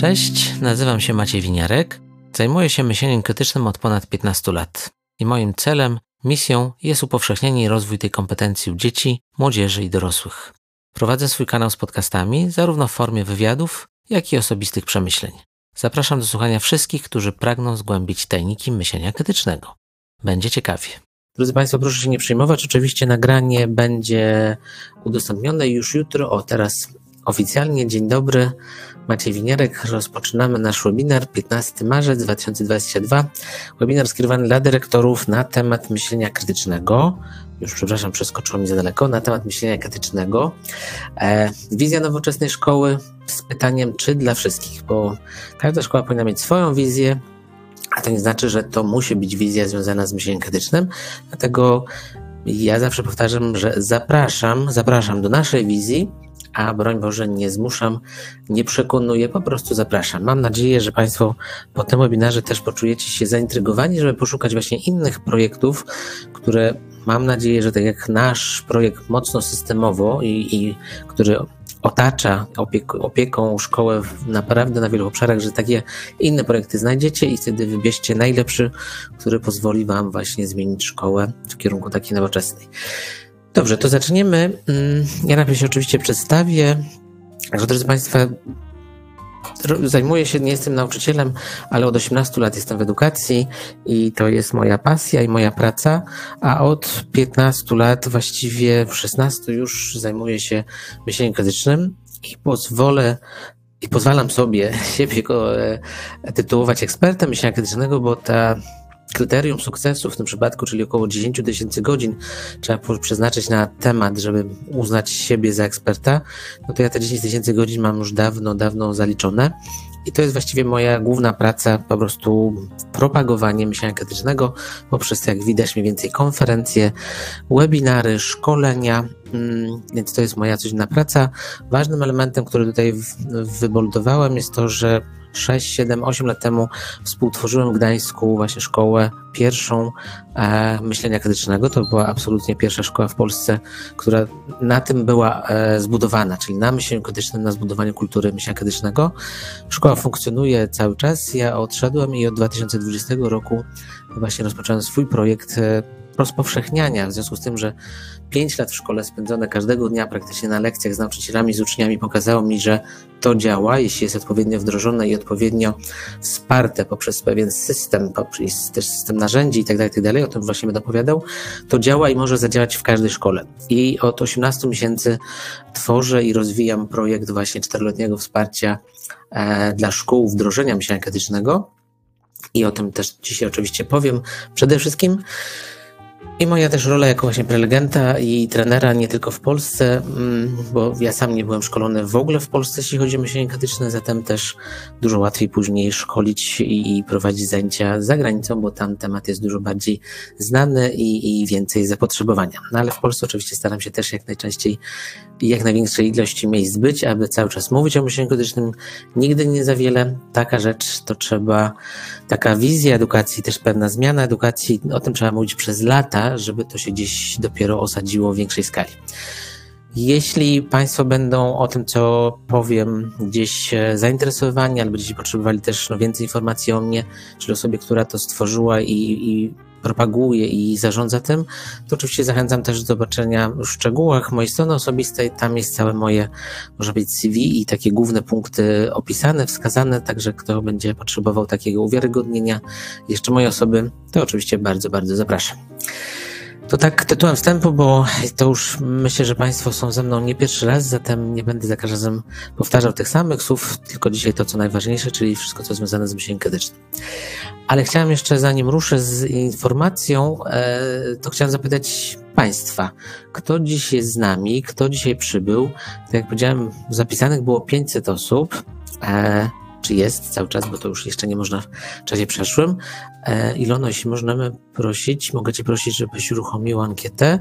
Cześć, nazywam się Maciej Winiarek. Zajmuję się myśleniem krytycznym od ponad 15 lat. I moim celem, misją jest upowszechnienie i rozwój tej kompetencji u dzieci, młodzieży i dorosłych. Prowadzę swój kanał z podcastami, zarówno w formie wywiadów, jak i osobistych przemyśleń. Zapraszam do słuchania wszystkich, którzy pragną zgłębić tajniki myślenia krytycznego. Będzie ciekawie. Drodzy Państwo, proszę się nie przejmować. Oczywiście nagranie będzie udostępnione już jutro. O, teraz oficjalnie. Dzień dobry. Maciej Winierek. Rozpoczynamy nasz webinar 15 marzec 2022. Webinar skierowany dla dyrektorów na temat myślenia krytycznego. Już przepraszam, przeskoczyło mi za daleko. Na temat myślenia krytycznego. E, wizja nowoczesnej szkoły z pytaniem, czy dla wszystkich, bo każda szkoła powinna mieć swoją wizję, a to nie znaczy, że to musi być wizja związana z myśleniem krytycznym. Dlatego ja zawsze powtarzam, że zapraszam, zapraszam do naszej wizji a broń Boże nie zmuszam, nie przekonuję, po prostu zapraszam. Mam nadzieję, że Państwo po tym webinarze też poczujecie się zaintrygowani, żeby poszukać właśnie innych projektów, które mam nadzieję, że tak jak nasz projekt mocno systemowo i, i który otacza opiek opieką szkołę naprawdę na wielu obszarach, że takie inne projekty znajdziecie i wtedy wybierzcie najlepszy, który pozwoli Wam właśnie zmienić szkołę w kierunku takiej nowoczesnej. Dobrze, to zaczniemy. Mm, ja najpierw się oczywiście przedstawię. Także, drodzy Państwo, zajmuję się, nie jestem nauczycielem, ale od 18 lat jestem w edukacji i to jest moja pasja i moja praca, a od 15 lat, właściwie w 16 już zajmuję się myśleniem krytycznym i pozwolę i pozwalam sobie siebie go e, tytułować ekspertem myślenia krytycznego, bo ta kryterium sukcesu w tym przypadku, czyli około 10 tysięcy godzin trzeba przeznaczyć na temat, żeby uznać siebie za eksperta, no to ja te 10 tysięcy godzin mam już dawno, dawno zaliczone. I to jest właściwie moja główna praca, po prostu propagowanie myślenia krytycznego poprzez, jak widać, mniej więcej konferencje, webinary, szkolenia, mm, więc to jest moja codzienna praca. Ważnym elementem, który tutaj wyboldowałem jest to, że 6, 7, 8 lat temu współtworzyłem w Gdańsku właśnie szkołę pierwszą e, myślenia krytycznego. To była absolutnie pierwsza szkoła w Polsce, która na tym była e, zbudowana, czyli na myśleniu krytycznym, na zbudowaniu kultury myślenia krytycznego. Szkoła funkcjonuje cały czas. Ja odszedłem i od 2020 roku właśnie rozpocząłem swój projekt e, rozpowszechniania, w związku z tym, że pięć lat w szkole spędzone każdego dnia praktycznie na lekcjach z nauczycielami, z uczniami pokazało mi, że to działa, jeśli jest odpowiednio wdrożone i odpowiednio wsparte poprzez pewien system, poprzez też system narzędzi itd., tak itd., tak o tym właśnie będę opowiadał, to działa i może zadziałać w każdej szkole. I od 18 miesięcy tworzę i rozwijam projekt właśnie czteroletniego wsparcia e, dla szkół wdrożenia myślenia krytycznego. I o tym też dzisiaj oczywiście powiem. Przede wszystkim i moja też rola jako właśnie prelegenta i trenera nie tylko w Polsce, mm, bo ja sam nie byłem szkolony w ogóle w Polsce, jeśli chodzi o myślenie krytyczne, zatem też dużo łatwiej później szkolić i, prowadzić zajęcia za granicą, bo tam temat jest dużo bardziej znany i, i więcej zapotrzebowania. No ale w Polsce oczywiście staram się też jak najczęściej i jak największej ilości miejsc być, aby cały czas mówić o myśleniu krytycznym. Nigdy nie za wiele. Taka rzecz to trzeba, taka wizja edukacji, też pewna zmiana edukacji, o tym trzeba mówić przez lata, żeby to się gdzieś dopiero osadziło w większej skali. Jeśli Państwo będą o tym, co powiem, gdzieś e, zainteresowani, albo gdzieś potrzebowali też no, więcej informacji o mnie, czyli osobie, która to stworzyła i, i propaguje i zarządza tym, to oczywiście zachęcam też do zobaczenia w szczegółach mojej strony osobistej. Tam jest całe moje, może być CV i takie główne punkty opisane, wskazane, także kto będzie potrzebował takiego uwiarygodnienia jeszcze mojej osoby, to oczywiście bardzo, bardzo zapraszam. To tak tytułem wstępu, bo to już myślę, że Państwo są ze mną nie pierwszy raz, zatem nie będę za każdym razem powtarzał tych samych słów, tylko dzisiaj to, co najważniejsze, czyli wszystko, co związane z myśleniem krytycznym. Ale chciałem jeszcze, zanim ruszę z informacją, e, to chciałem zapytać Państwa, kto dziś jest z nami, kto dzisiaj przybył. Tak jak powiedziałem, zapisanych było 500 osób. Czy jest cały czas, bo to już jeszcze nie można w czasie przeszłym. E, Ilono, jeśli możemy prosić, mogę Cię prosić, żebyś uruchomił ankietę.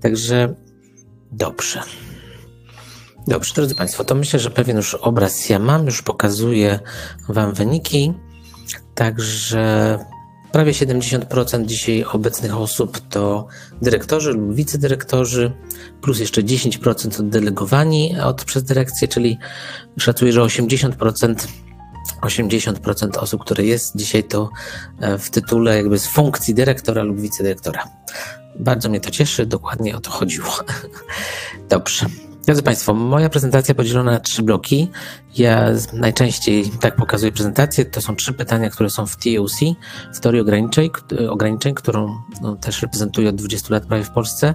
Także dobrze. Dobrze, drodzy Państwo, to myślę, że pewien już obraz ja mam, już pokazuję Wam wyniki. Także prawie 70% dzisiaj obecnych osób to dyrektorzy lub wicedyrektorzy, plus jeszcze 10% oddelegowani od, przez dyrekcję, czyli szacuję, że 80% 80% osób, które jest dzisiaj, to e, w tytule jakby z funkcji dyrektora lub wicedyrektora. Bardzo mnie to cieszy, dokładnie o to chodziło. Dobrze. Drodzy Państwo, moja prezentacja podzielona na trzy bloki. Ja najczęściej tak pokazuję prezentację. To są trzy pytania, które są w TOC, w teorii ograniczeń, ograniczeń którą no, też reprezentuję od 20 lat prawie w Polsce.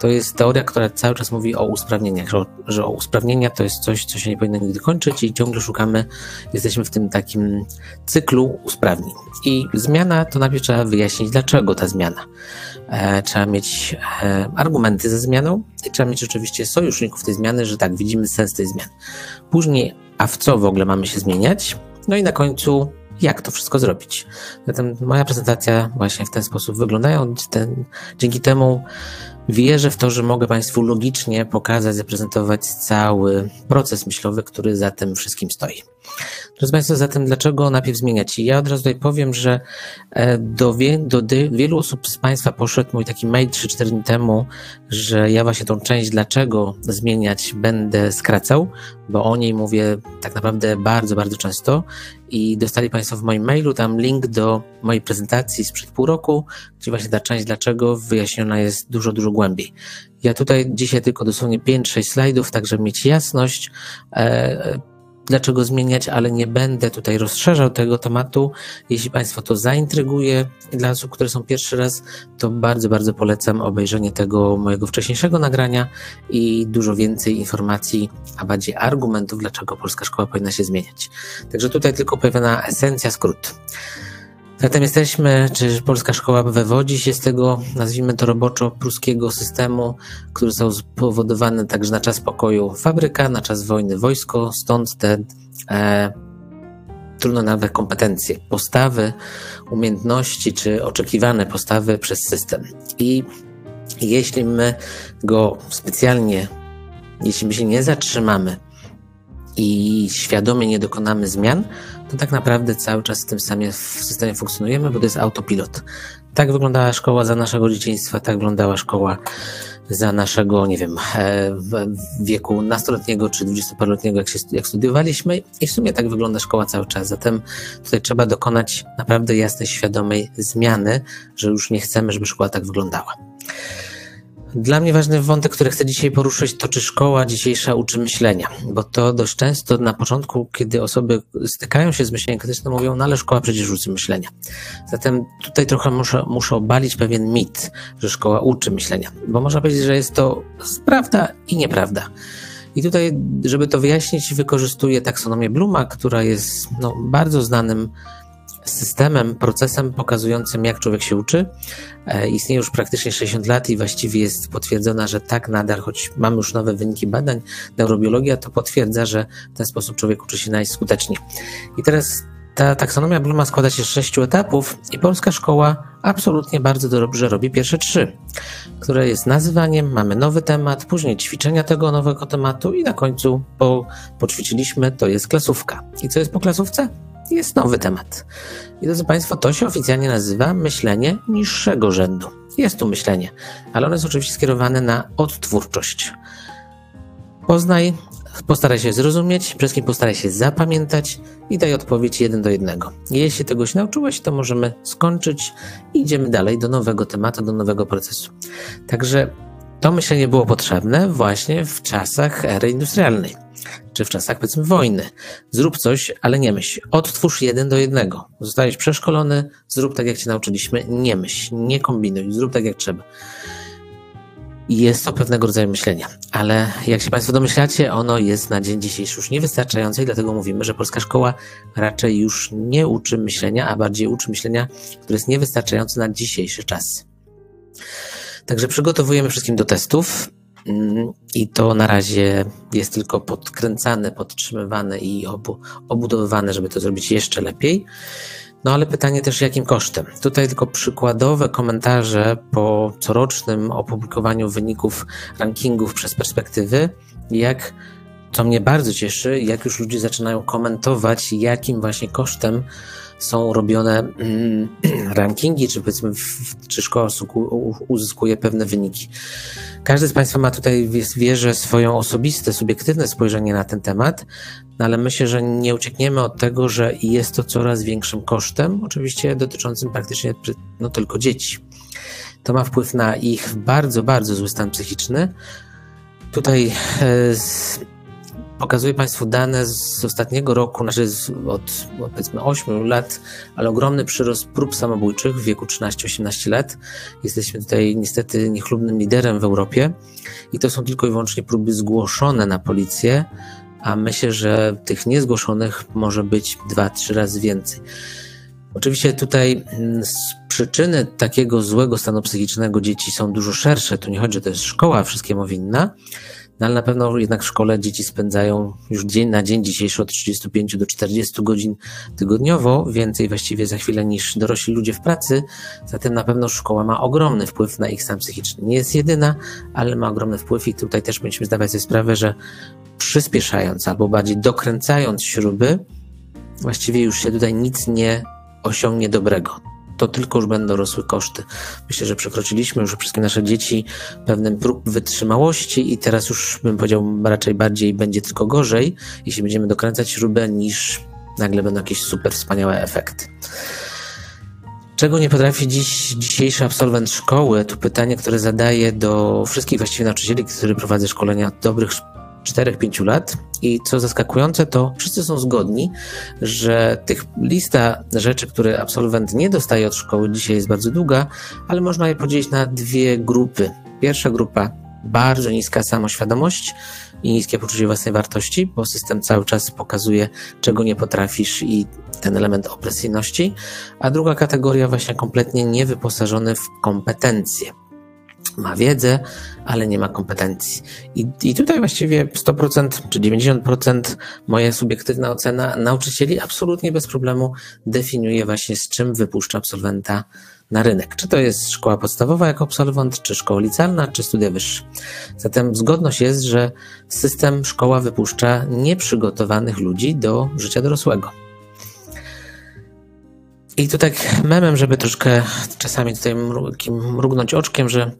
To jest teoria, która cały czas mówi o usprawnieniach, że, że o usprawnienia to jest coś, co się nie powinno nigdy kończyć i ciągle szukamy, jesteśmy w tym takim cyklu usprawnień. I zmiana to najpierw trzeba wyjaśnić, dlaczego ta zmiana. E, trzeba mieć e, argumenty ze zmianą i trzeba mieć oczywiście sojuszników tej zmiany, że tak, widzimy sens tej zmiany. Później, a w co w ogóle mamy się zmieniać? No i na końcu jak to wszystko zrobić. Zatem moja prezentacja właśnie w ten sposób wygląda. Ten, dzięki temu Wierzę w to, że mogę Państwu logicznie pokazać, zaprezentować cały proces myślowy, który za tym wszystkim stoi. Drodzy Państwo, zatem dlaczego najpierw zmieniać? I ja od razu tutaj powiem, że e, do, wie, do wielu osób z Państwa poszedł mój taki mail 3-4 dni temu, że ja właśnie tą część dlaczego zmieniać będę skracał, bo o niej mówię tak naprawdę bardzo, bardzo często i dostali Państwo w moim mailu tam link do mojej prezentacji sprzed pół roku, gdzie właśnie ta część dlaczego wyjaśniona jest dużo, dużo głębiej. Ja tutaj dzisiaj tylko dosłownie 5-6 slajdów, tak żeby mieć jasność. E, dlaczego zmieniać, ale nie będę tutaj rozszerzał tego tematu. Jeśli Państwa to zaintryguje dla osób, które są pierwszy raz, to bardzo, bardzo polecam obejrzenie tego mojego wcześniejszego nagrania i dużo więcej informacji, a bardziej argumentów, dlaczego polska szkoła powinna się zmieniać. Także tutaj tylko pewna esencja, skrót. Zatem jesteśmy, czy polska szkoła wywodzi się z tego, nazwijmy to roboczo, pruskiego systemu, który został spowodowany także na czas pokoju fabryka, na czas wojny wojsko, stąd te e, trudno nawet kompetencje, postawy, umiejętności czy oczekiwane postawy przez system. I jeśli my go specjalnie, jeśli my się nie zatrzymamy i świadomie nie dokonamy zmian, tak naprawdę cały czas w tym samym systemie funkcjonujemy, bo to jest autopilot. Tak wyglądała szkoła za naszego dzieciństwa, tak wyglądała szkoła za naszego, nie wiem, e, wieku nastoletniego czy dwudziestoparoletniego, jak, jak studiowaliśmy i w sumie tak wygląda szkoła cały czas. Zatem tutaj trzeba dokonać naprawdę jasnej, świadomej zmiany, że już nie chcemy, żeby szkoła tak wyglądała. Dla mnie ważny wątek, który chcę dzisiaj poruszyć, to czy szkoła dzisiejsza uczy myślenia, bo to dość często na początku, kiedy osoby stykają się z myśleniem krytycznym, mówią, no ale szkoła przecież uczy myślenia. Zatem tutaj trochę muszę, muszę obalić pewien mit, że szkoła uczy myślenia, bo można powiedzieć, że jest to prawda i nieprawda. I tutaj, żeby to wyjaśnić, wykorzystuję taksonomię Bluma, która jest no, bardzo znanym systemem, procesem pokazującym, jak człowiek się uczy. E, istnieje już praktycznie 60 lat i właściwie jest potwierdzona, że tak nadal, choć mamy już nowe wyniki badań, neurobiologia to potwierdza, że w ten sposób człowiek uczy się najskuteczniej. I teraz ta taksonomia Bluma składa się z sześciu etapów i polska szkoła absolutnie bardzo dobrze robi pierwsze trzy, które jest nazywaniem, mamy nowy temat, później ćwiczenia tego nowego tematu i na końcu po, poćwiczyliśmy, to jest klasówka. I co jest po klasówce? Jest nowy temat. I drodzy Państwo, to się oficjalnie nazywa myślenie niższego rzędu. Jest tu myślenie, ale ono jest oczywiście skierowane na odtwórczość. Poznaj, postaraj się zrozumieć, przede wszystkim postaraj się zapamiętać i daj odpowiedź jeden do jednego. Jeśli tego się nauczyłeś, to możemy skończyć i idziemy dalej do nowego tematu, do nowego procesu. Także to myślenie było potrzebne właśnie w czasach ery industrialnej czy w czasach powiedzmy wojny. Zrób coś, ale nie myśl. Odtwórz jeden do jednego. Zostałeś przeszkolony, zrób tak jak cię nauczyliśmy, nie myśl, nie kombinuj, zrób tak jak trzeba. Jest to pewnego rodzaju myślenie, ale jak się Państwo domyślacie, ono jest na dzień dzisiejszy już niewystarczające i dlatego mówimy, że polska szkoła raczej już nie uczy myślenia, a bardziej uczy myślenia, które jest niewystarczające na dzisiejszy czas. Także przygotowujemy wszystkim do testów. Mm, I to na razie jest tylko podkręcane, podtrzymywane i obu, obudowywane, żeby to zrobić jeszcze lepiej. No ale pytanie też jakim kosztem? Tutaj tylko przykładowe komentarze po corocznym opublikowaniu wyników rankingów przez perspektywy, jak co mnie bardzo cieszy, jak już ludzie zaczynają komentować, jakim właśnie kosztem są robione mm, rankingi, czy powiedzmy, czy szkoła uzyskuje pewne wyniki. Każdy z Państwa ma tutaj, wierzę, swoją osobiste, subiektywne spojrzenie na ten temat, no ale myślę, że nie uciekniemy od tego, że jest to coraz większym kosztem, oczywiście dotyczącym praktycznie no, tylko dzieci. To ma wpływ na ich bardzo, bardzo zły stan psychiczny. Tutaj e, z, Pokazuję Państwu dane z ostatniego roku, znaczy od powiedzmy 8 lat, ale ogromny przyrost prób samobójczych w wieku 13-18 lat. Jesteśmy tutaj niestety niechlubnym liderem w Europie i to są tylko i wyłącznie próby zgłoszone na policję, a myślę, że tych niezgłoszonych może być 2-3 razy więcej. Oczywiście tutaj mm, przyczyny takiego złego stanu psychicznego dzieci są dużo szersze. Tu nie chodzi, że to jest szkoła wszystkiemu winna, no ale na pewno jednak w szkole dzieci spędzają już dzień na dzień dzisiejszy od 35 do 40 godzin tygodniowo, więcej właściwie za chwilę niż dorośli ludzie w pracy. Zatem na pewno szkoła ma ogromny wpływ na ich stan psychiczny. Nie jest jedyna, ale ma ogromny wpływ i tutaj też musimy zdawać sobie sprawę, że przyspieszając albo bardziej dokręcając śruby, właściwie już się tutaj nic nie osiągnie dobrego to tylko już będą rosły koszty. Myślę, że przekroczyliśmy już wszystkie nasze dzieci pewien próg wytrzymałości i teraz już bym powiedział raczej bardziej będzie tylko gorzej, jeśli będziemy dokręcać śrubę, niż nagle będą jakieś super wspaniałe efekty. Czego nie potrafi dziś dzisiejszy absolwent szkoły? To pytanie, które zadaję do wszystkich właściwie nauczycieli, którzy prowadzą szkolenia dobrych 4-5 lat. I co zaskakujące, to wszyscy są zgodni, że tych lista rzeczy, które absolwent nie dostaje od szkoły dzisiaj jest bardzo długa, ale można je podzielić na dwie grupy. Pierwsza grupa bardzo niska samoświadomość i niskie poczucie własnej wartości, bo system cały czas pokazuje, czego nie potrafisz i ten element opresyjności, a druga kategoria właśnie kompletnie niewyposażony w kompetencje ma wiedzę, ale nie ma kompetencji. I, I tutaj właściwie 100% czy 90% moja subiektywna ocena nauczycieli absolutnie bez problemu definiuje właśnie z czym wypuszcza absolwenta na rynek. Czy to jest szkoła podstawowa jako absolwent, czy szkoła licealna, czy studia wyższe. Zatem zgodność jest, że system szkoła wypuszcza nieprzygotowanych ludzi do życia dorosłego. I tu tak memem, żeby troszkę czasami tutaj mrugnąć oczkiem, że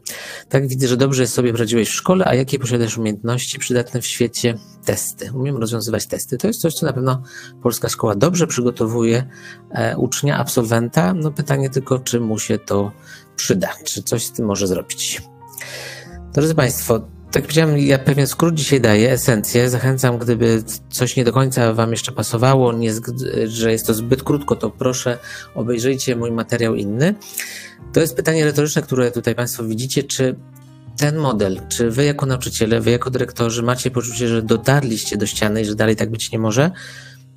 tak widzę, że dobrze sobie radziłeś w szkole, a jakie posiadasz umiejętności przydatne w świecie? Testy. Umiem rozwiązywać testy. To jest coś, co na pewno polska szkoła dobrze przygotowuje e, ucznia, absolwenta. No pytanie tylko, czy mu się to przyda, czy coś z tym może zrobić. Drodzy Państwo, tak powiedziałem, ja pewien skrót dzisiaj daję, esencję. Zachęcam, gdyby coś nie do końca Wam jeszcze pasowało, nie, że jest to zbyt krótko, to proszę obejrzyjcie mój materiał inny. To jest pytanie retoryczne, które tutaj Państwo widzicie, czy ten model, czy Wy jako nauczyciele, Wy jako dyrektorzy macie poczucie, że dotarliście do ściany i że dalej tak być nie może?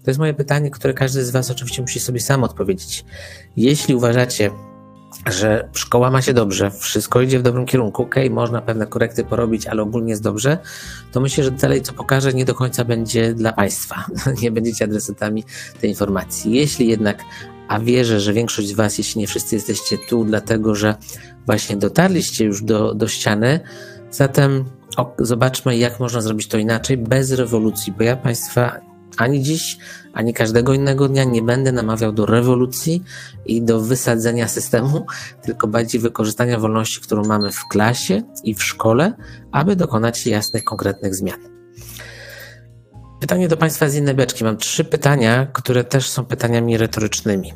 To jest moje pytanie, które każdy z Was oczywiście musi sobie sam odpowiedzieć. Jeśli uważacie, że szkoła ma się dobrze, wszystko idzie w dobrym kierunku, ok, można pewne korekty porobić, ale ogólnie jest dobrze, to myślę, że dalej co pokażę nie do końca będzie dla Państwa. nie będziecie adresatami tej informacji. Jeśli jednak, a wierzę, że większość z Was, jeśli nie wszyscy jesteście tu, dlatego że właśnie dotarliście już do, do ściany, zatem zobaczmy, jak można zrobić to inaczej, bez rewolucji, bo ja Państwa ani dziś, ani każdego innego dnia nie będę namawiał do rewolucji i do wysadzenia systemu, tylko bardziej wykorzystania wolności, którą mamy w klasie i w szkole, aby dokonać jasnych, konkretnych zmian. Pytanie do Państwa z innej beczki. Mam trzy pytania, które też są pytaniami retorycznymi.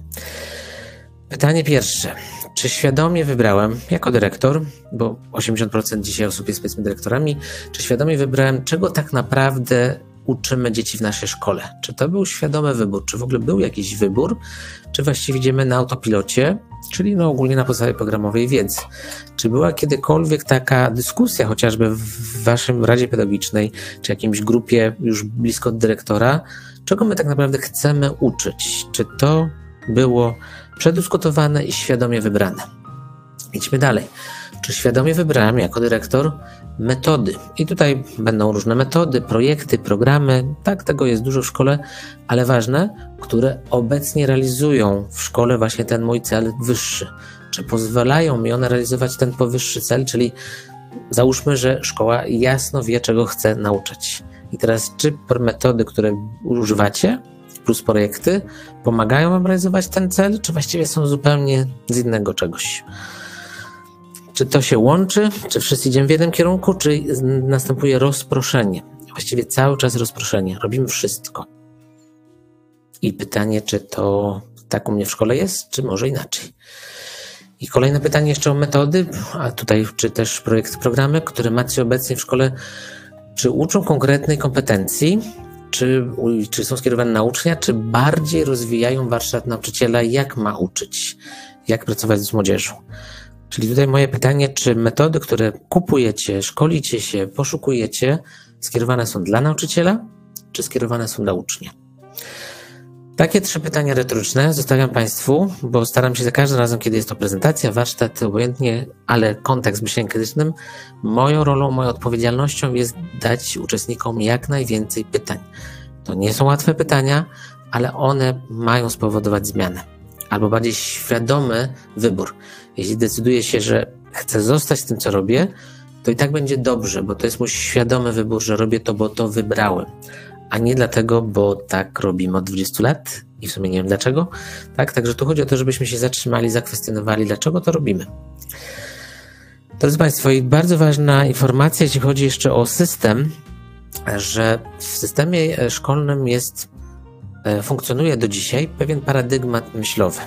Pytanie pierwsze. Czy świadomie wybrałem, jako dyrektor, bo 80% dzisiaj osób jest powiedzmy dyrektorami, czy świadomie wybrałem, czego tak naprawdę uczymy dzieci w naszej szkole. Czy to był świadomy wybór? Czy w ogóle był jakiś wybór? Czy właściwie idziemy na autopilocie, czyli no ogólnie na podstawie programowej wiedzy? Czy była kiedykolwiek taka dyskusja, chociażby w waszym Radzie Pedagogicznej, czy jakimś grupie już blisko dyrektora, czego my tak naprawdę chcemy uczyć? Czy to było przedyskutowane i świadomie wybrane? Idźmy dalej. Czy świadomie wybrałem jako dyrektor metody. I tutaj będą różne metody, projekty, programy. Tak, tego jest dużo w szkole, ale ważne, które obecnie realizują w szkole właśnie ten mój cel wyższy. Czy pozwalają mi one realizować ten powyższy cel, czyli załóżmy, że szkoła jasno wie, czego chce nauczyć. I teraz, czy metody, które używacie, plus projekty, pomagają wam realizować ten cel, czy właściwie są zupełnie z innego czegoś? Czy to się łączy? Czy wszyscy idziemy w jednym kierunku, czy następuje rozproszenie? Właściwie cały czas rozproszenie. Robimy wszystko. I pytanie, czy to tak u mnie w szkole jest, czy może inaczej. I kolejne pytanie jeszcze o metody, a tutaj czy też projekt, programy, które macie obecnie w szkole, czy uczą konkretnej kompetencji, czy, czy są skierowane na ucznia, czy bardziej rozwijają warsztat nauczyciela, jak ma uczyć, jak pracować z młodzieżą. Czyli tutaj moje pytanie, czy metody, które kupujecie, szkolicie się, poszukujecie, skierowane są dla nauczyciela, czy skierowane są dla ucznia? Takie trzy pytania retoryczne zostawiam Państwu, bo staram się za każdym razem, kiedy jest to prezentacja, warsztat, obojętnie, ale kontekst myślenia krytycznym, moją rolą, moją odpowiedzialnością jest dać uczestnikom jak najwięcej pytań. To nie są łatwe pytania, ale one mają spowodować zmianę, albo bardziej świadomy wybór. Jeśli decyduję się, że chcę zostać tym, co robię, to i tak będzie dobrze, bo to jest mój świadomy wybór, że robię to, bo to wybrałem a nie dlatego, bo tak robimy od 20 lat i w sumie nie wiem dlaczego. Tak, także tu chodzi o to, żebyśmy się zatrzymali, zakwestionowali, dlaczego to robimy. Drodzy Państwo, i bardzo ważna informacja, jeśli chodzi jeszcze o system, że w systemie szkolnym jest, e, funkcjonuje do dzisiaj pewien paradygmat myślowy,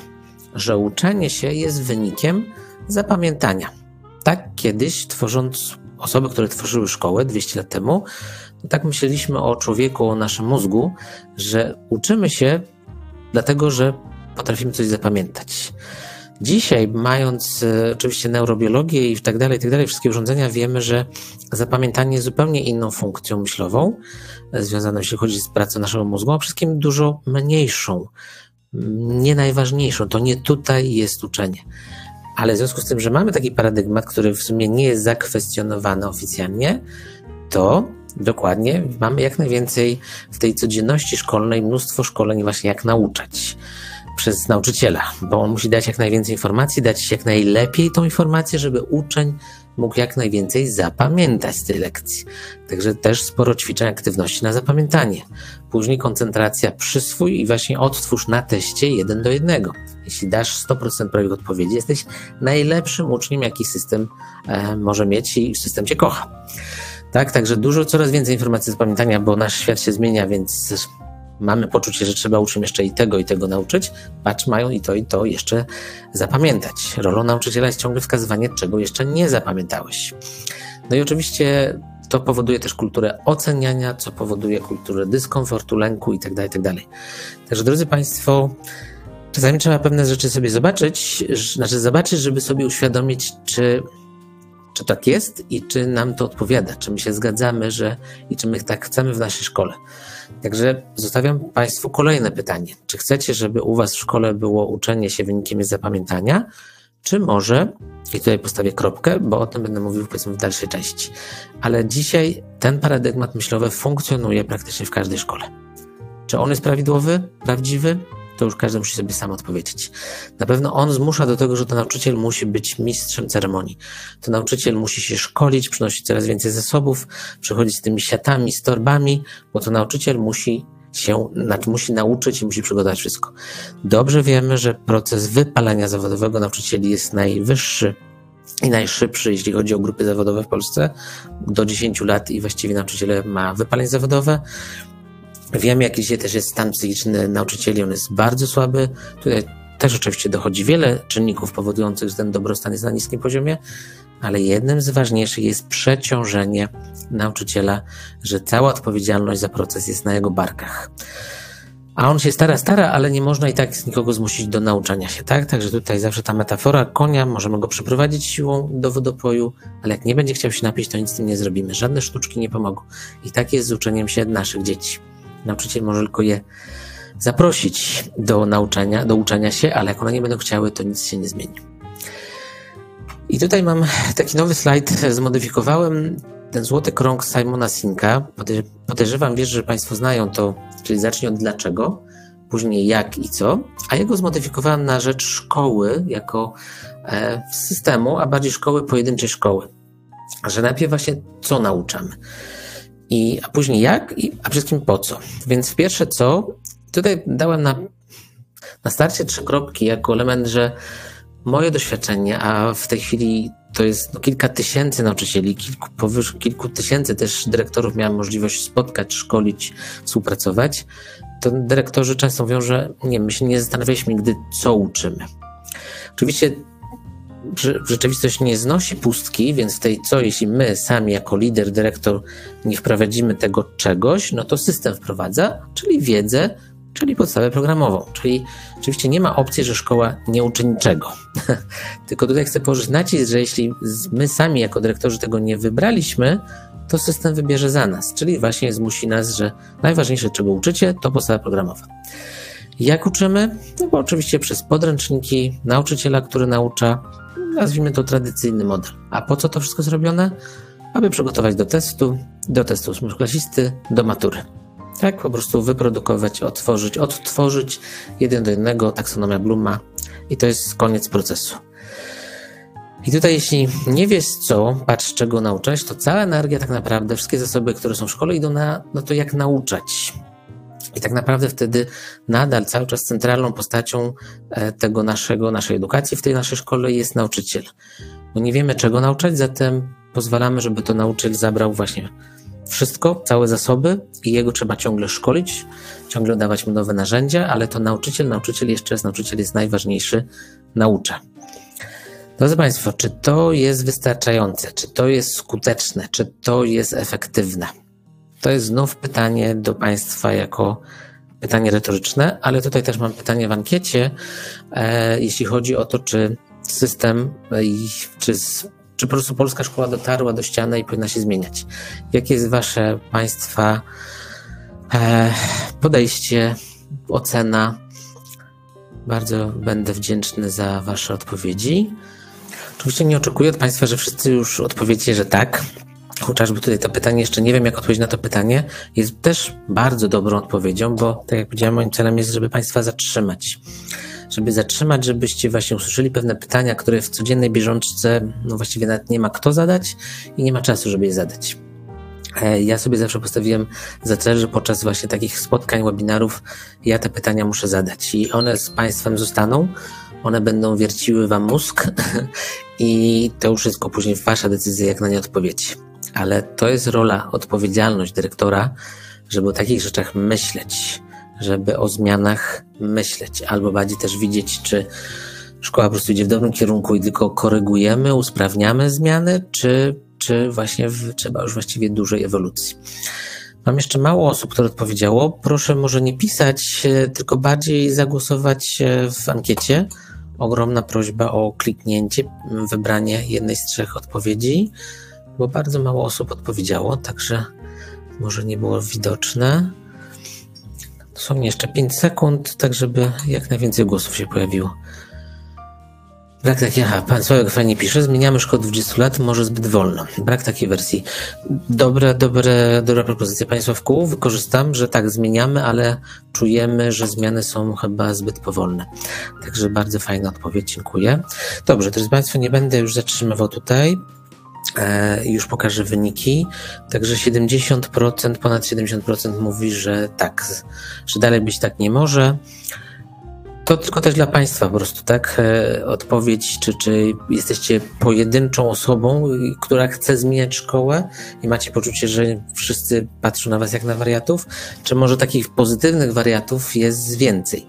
że uczenie się jest wynikiem zapamiętania. Tak kiedyś, tworząc osoby, które tworzyły szkołę 200 lat temu, tak myśleliśmy o człowieku, o naszym mózgu, że uczymy się dlatego, że potrafimy coś zapamiętać. Dzisiaj, mając e, oczywiście neurobiologię i tak dalej, tak dalej, wszystkie urządzenia, wiemy, że zapamiętanie jest zupełnie inną funkcją myślową, e, związaną, jeśli chodzi z pracą naszego mózgu, a wszystkim dużo mniejszą, nie najważniejszą. To nie tutaj jest uczenie. Ale w związku z tym, że mamy taki paradygmat, który w sumie nie jest zakwestionowany oficjalnie, to Dokładnie. Mamy jak najwięcej w tej codzienności szkolnej mnóstwo szkoleń właśnie jak nauczać przez nauczyciela, bo on musi dać jak najwięcej informacji, dać jak najlepiej tą informację, żeby uczeń mógł jak najwięcej zapamiętać z tej lekcji. Także też sporo ćwiczeń aktywności na zapamiętanie. Później koncentracja przyswój i właśnie odtwórz na teście jeden do jednego. Jeśli dasz 100% prawie odpowiedzi, jesteś najlepszym uczniem, jaki system e, może mieć i system cię kocha. Tak, także dużo, coraz więcej informacji z pamiętania, bo nasz świat się zmienia, więc mamy poczucie, że trzeba uczniom jeszcze i tego, i tego nauczyć. Patrz, mają i to, i to jeszcze zapamiętać. Rolą nauczyciela jest ciągle wskazywanie, czego jeszcze nie zapamiętałeś. No i oczywiście to powoduje też kulturę oceniania, co powoduje kulturę dyskomfortu, lęku itd., tak itd. Tak także drodzy Państwo, czasami trzeba pewne rzeczy sobie zobaczyć, znaczy zobaczyć, żeby sobie uświadomić, czy czy tak jest i czy nam to odpowiada, czy my się zgadzamy, że i czy my tak chcemy w naszej szkole. Także zostawiam Państwu kolejne pytanie. Czy chcecie, żeby u Was w szkole było uczenie się wynikiem zapamiętania, czy może, i tutaj postawię kropkę, bo o tym będę mówił powiedzmy w dalszej części, ale dzisiaj ten paradygmat myślowy funkcjonuje praktycznie w każdej szkole. Czy on jest prawidłowy, prawdziwy? To już każdy musi sobie sam odpowiedzieć. Na pewno on zmusza do tego, że to nauczyciel musi być mistrzem ceremonii. To nauczyciel musi się szkolić, przynosić coraz więcej zasobów, przychodzić z tymi siatami, z torbami, bo to nauczyciel musi się, znaczy musi nauczyć i musi przygotować wszystko. Dobrze wiemy, że proces wypalania zawodowego nauczycieli jest najwyższy i najszybszy, jeśli chodzi o grupy zawodowe w Polsce. Do 10 lat i właściwie nauczyciele ma wypalenie zawodowe. Wiemy, jaki dzisiaj też jest stan psychiczny nauczycieli, on jest bardzo słaby. Tutaj też oczywiście dochodzi wiele czynników powodujących, że ten dobrostan jest na niskim poziomie, ale jednym z ważniejszych jest przeciążenie nauczyciela, że cała odpowiedzialność za proces jest na jego barkach. A on się stara, stara, ale nie można i tak nikogo zmusić do nauczania się, tak? Także tutaj zawsze ta metafora konia, możemy go przyprowadzić siłą do wodopoju, ale jak nie będzie chciał się napić, to nic z tym nie zrobimy. Żadne sztuczki nie pomogą. I tak jest z uczeniem się naszych dzieci. Nauczyciel może tylko je zaprosić do nauczania, do uczenia się, ale jak one nie będą chciały, to nic się nie zmieni. I tutaj mam taki nowy slajd, zmodyfikowałem ten złoty krąg Simona Sinka. Podejrzewam, wiesz, że Państwo znają to, czyli zacznij od dlaczego, później jak i co, a jego zmodyfikowałem na rzecz szkoły jako e, systemu, a bardziej szkoły pojedynczej szkoły. Że najpierw właśnie co nauczamy. I, a później jak, i, a przede wszystkim po co. Więc pierwsze co, tutaj dałem na, na starcie trzy kropki jako element, że moje doświadczenie, a w tej chwili to jest no, kilka tysięcy nauczycieli, kilku, powyżej kilku tysięcy też dyrektorów miałem możliwość spotkać, szkolić, współpracować, to dyrektorzy często mówią, że nie, my się nie zastanawialiśmy nigdy, co uczymy. Oczywiście rzeczywistość nie znosi pustki, więc w tej co, jeśli my sami jako lider, dyrektor nie wprowadzimy tego czegoś, no to system wprowadza, czyli wiedzę, czyli podstawę programową. Czyli oczywiście nie ma opcji, że szkoła nie uczy niczego. Tylko tutaj chcę położyć nacisk, że jeśli my sami jako dyrektorzy tego nie wybraliśmy, to system wybierze za nas, czyli właśnie zmusi nas, że najważniejsze, czego uczycie, to podstawa programowa. Jak uczymy? No bo oczywiście przez podręczniki, nauczyciela, który naucza, nazwijmy to tradycyjny model. A po co to wszystko zrobione? Aby przygotować do testu, do testu ósmoklasisty, do matury. Tak, po prostu wyprodukować, otworzyć, odtworzyć jeden do jednego taksonomia Bluma i to jest koniec procesu. I tutaj, jeśli nie wiesz co, patrz czego nauczać, to cała energia tak naprawdę, wszystkie zasoby, które są w szkole, idą na no to jak nauczać. I tak naprawdę wtedy nadal cały czas centralną postacią e, tego naszego, naszej edukacji w tej naszej szkole jest nauczyciel. Bo nie wiemy czego nauczać, zatem pozwalamy, żeby to nauczyciel zabrał właśnie wszystko, całe zasoby i jego trzeba ciągle szkolić, ciągle dawać mu nowe narzędzia, ale to nauczyciel, nauczyciel jeszcze raz, nauczyciel jest najważniejszy, naucza. Drodzy Państwo, czy to jest wystarczające, czy to jest skuteczne, czy to jest efektywne? To jest znów pytanie do Państwa jako pytanie retoryczne, ale tutaj też mam pytanie w ankiecie, e, jeśli chodzi o to, czy system, e, czy, czy po prostu polska szkoła dotarła do ściany i powinna się zmieniać. Jakie jest Wasze Państwa e, podejście, ocena? Bardzo będę wdzięczny za Wasze odpowiedzi. Oczywiście nie oczekuję od Państwa, że wszyscy już odpowiecie, że tak. Chociażby tutaj to pytanie, jeszcze nie wiem jak odpowiedzieć na to pytanie, jest też bardzo dobrą odpowiedzią, bo tak jak powiedziałem, moim celem jest, żeby Państwa zatrzymać. Żeby zatrzymać, żebyście właśnie usłyszeli pewne pytania, które w codziennej bieżączce, no właściwie nawet nie ma kto zadać i nie ma czasu, żeby je zadać. E, ja sobie zawsze postawiłem za cel, że podczas właśnie takich spotkań, webinarów, ja te pytania muszę zadać i one z Państwem zostaną one będą wierciły wam mózg i to już wszystko później wasza decyzja, jak na nie odpowiedzieć. Ale to jest rola, odpowiedzialność dyrektora, żeby o takich rzeczach myśleć, żeby o zmianach myśleć, albo bardziej też widzieć, czy szkoła po prostu idzie w dobrym kierunku i tylko korygujemy, usprawniamy zmiany, czy, czy właśnie w, trzeba już właściwie dużej ewolucji. Mam jeszcze mało osób, które odpowiedziało. Proszę może nie pisać, e, tylko bardziej zagłosować e, w ankiecie ogromna prośba o kliknięcie, wybranie jednej z trzech odpowiedzi, bo bardzo mało osób odpowiedziało, także może nie było widoczne. Dosłownie jeszcze 5 sekund, tak żeby jak najwięcej głosów się pojawiło. Brak takiej, aha, pan Sławek fajnie pisze, zmieniamy szkołę 20 lat, może zbyt wolno. Brak takiej wersji. Dobre, dobre, dobra propozycja Panie Sławku, wykorzystam, że tak, zmieniamy, ale czujemy, że zmiany są chyba zbyt powolne. Także bardzo fajna odpowiedź, dziękuję. Dobrze, drodzy Państwo, nie będę już zatrzymywał tutaj. E, już pokażę wyniki. Także 70%, ponad 70% mówi, że tak, że dalej być tak nie może. To tylko też dla Państwa po prostu, tak? E, odpowiedź, czy, czy jesteście pojedynczą osobą, która chce zmieniać szkołę i macie poczucie, że wszyscy patrzą na Was jak na wariatów, czy może takich pozytywnych wariatów jest więcej?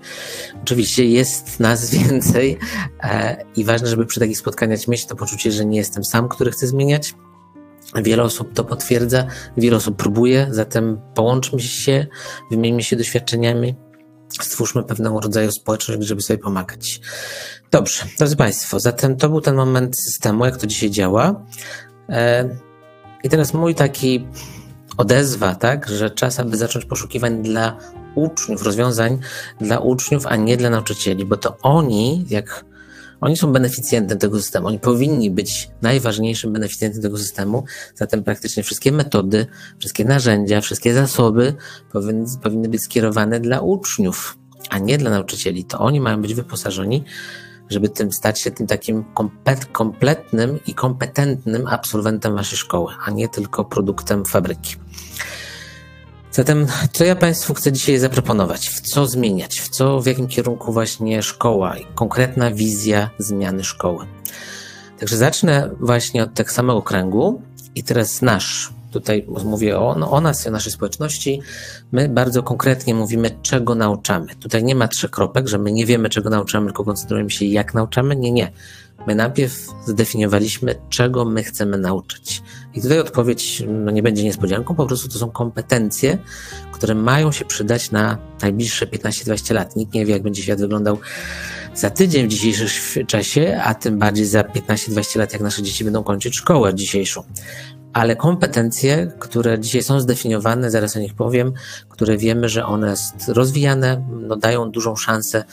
Oczywiście jest nas więcej e, i ważne, żeby przy takich spotkaniach mieć to poczucie, że nie jestem sam, który chce zmieniać, Wiele osób to potwierdza, wiele osób próbuje, zatem połączmy się, wymieńmy się doświadczeniami stwórzmy pewnego rodzaju społeczność, żeby sobie pomagać. Dobrze, drodzy Państwo, zatem to był ten moment systemu, jak to dzisiaj działa. E, I teraz mój taki odezwa, tak, że czas, aby zacząć poszukiwań dla uczniów, rozwiązań dla uczniów, a nie dla nauczycieli, bo to oni, jak oni są beneficjentem tego systemu, oni powinni być najważniejszym beneficjentem tego systemu, zatem praktycznie wszystkie metody, wszystkie narzędzia, wszystkie zasoby powinny, powinny być skierowane dla uczniów, a nie dla nauczycieli. To oni mają być wyposażeni, żeby tym stać się tym takim kompletnym i kompetentnym absolwentem waszej szkoły, a nie tylko produktem fabryki. Zatem, co ja Państwu chcę dzisiaj zaproponować? W co zmieniać? W co, w jakim kierunku właśnie szkoła i konkretna wizja zmiany szkoły? Także zacznę właśnie od tego samego kręgu i teraz nasz. Tutaj mówię o, no, o nas i o naszej społeczności. My bardzo konkretnie mówimy, czego nauczamy. Tutaj nie ma trzech kropek, że my nie wiemy, czego nauczamy, tylko koncentrujemy się, jak nauczamy. Nie, nie. My najpierw zdefiniowaliśmy, czego my chcemy nauczyć. I tutaj odpowiedź no nie będzie niespodzianką, po prostu to są kompetencje, które mają się przydać na najbliższe 15-20 lat. Nikt nie wie, jak będzie świat wyglądał za tydzień w dzisiejszym czasie, a tym bardziej za 15-20 lat, jak nasze dzieci będą kończyć szkołę dzisiejszą. Ale kompetencje, które dzisiaj są zdefiniowane, zaraz o nich powiem, które wiemy, że one są rozwijane, no dają dużą szansę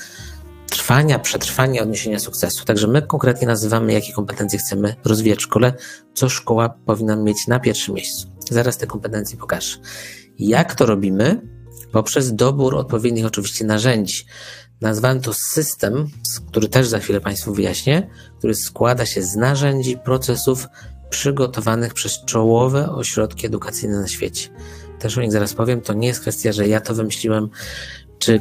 trwania, przetrwania, odniesienia sukcesu. Także my konkretnie nazywamy, jakie kompetencje chcemy rozwijać w szkole, co szkoła powinna mieć na pierwszym miejscu. Zaraz te kompetencje pokażę. Jak to robimy? Poprzez dobór odpowiednich oczywiście narzędzi. Nazwałem to system, który też za chwilę Państwu wyjaśnię, który składa się z narzędzi, procesów przygotowanych przez czołowe ośrodki edukacyjne na świecie. Też o nich zaraz powiem, to nie jest kwestia, że ja to wymyśliłem, czy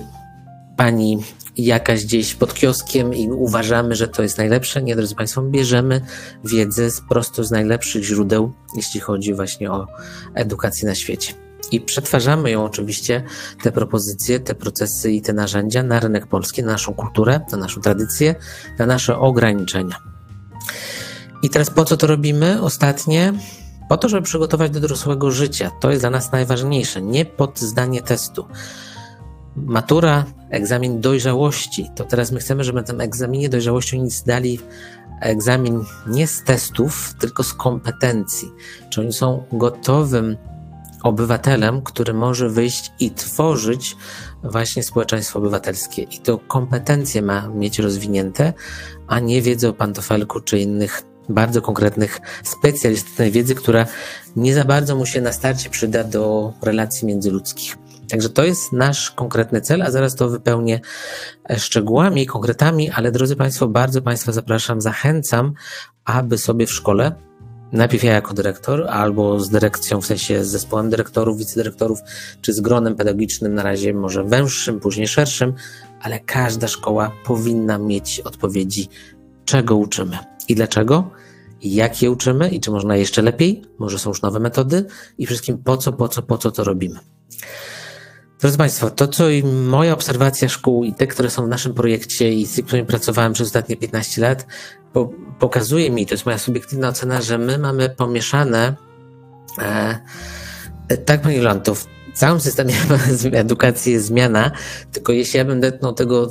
pani jakaś gdzieś pod kioskiem i uważamy, że to jest najlepsze. Nie, drodzy Państwo, bierzemy wiedzę z, prosto z najlepszych źródeł, jeśli chodzi właśnie o edukację na świecie. I przetwarzamy ją oczywiście, te propozycje, te procesy i te narzędzia na rynek polski, na naszą kulturę, na naszą tradycję, na nasze ograniczenia. I teraz po co to robimy? Ostatnie, po to, żeby przygotować do dorosłego życia. To jest dla nas najważniejsze, nie pod zdanie testu. Matura, egzamin dojrzałości. To teraz my chcemy, żeby na tym egzaminie dojrzałości oni zdali egzamin nie z testów, tylko z kompetencji. Czy oni są gotowym obywatelem, który może wyjść i tworzyć właśnie społeczeństwo obywatelskie. I to kompetencje ma mieć rozwinięte, a nie wiedzę o pantofelku czy innych bardzo konkretnych specjalistycznej wiedzy, która nie za bardzo mu się na starcie przyda do relacji międzyludzkich. Także to jest nasz konkretny cel, a zaraz to wypełnię e, szczegółami, konkretami, ale drodzy Państwo, bardzo Państwa zapraszam, zachęcam, aby sobie w szkole najpierw ja jako dyrektor, albo z dyrekcją, w sensie z zespołem dyrektorów, wicedyrektorów, czy z gronem pedagogicznym, na razie może węższym, później szerszym, ale każda szkoła powinna mieć odpowiedzi, czego uczymy. I dlaczego, jak je uczymy? I czy można jeszcze lepiej, może są już nowe metody? I wszystkim po co, po co, po co to robimy. Drodzy Państwo, to co i moja obserwacja szkół i te, które są w naszym projekcie i z którymi pracowałem przez ostatnie 15 lat, po, pokazuje mi, to jest moja subiektywna ocena, że my mamy pomieszane, e, e tak Pani Jolanto, w całym systemie edukacji jest zmiana, tylko jeśli ja bym dotknął tego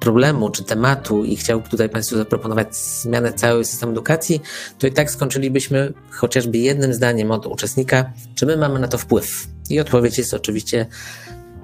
problemu czy tematu i chciał tutaj Państwu zaproponować zmianę całego systemu edukacji, to i tak skończylibyśmy chociażby jednym zdaniem od uczestnika, czy my mamy na to wpływ. I odpowiedź jest oczywiście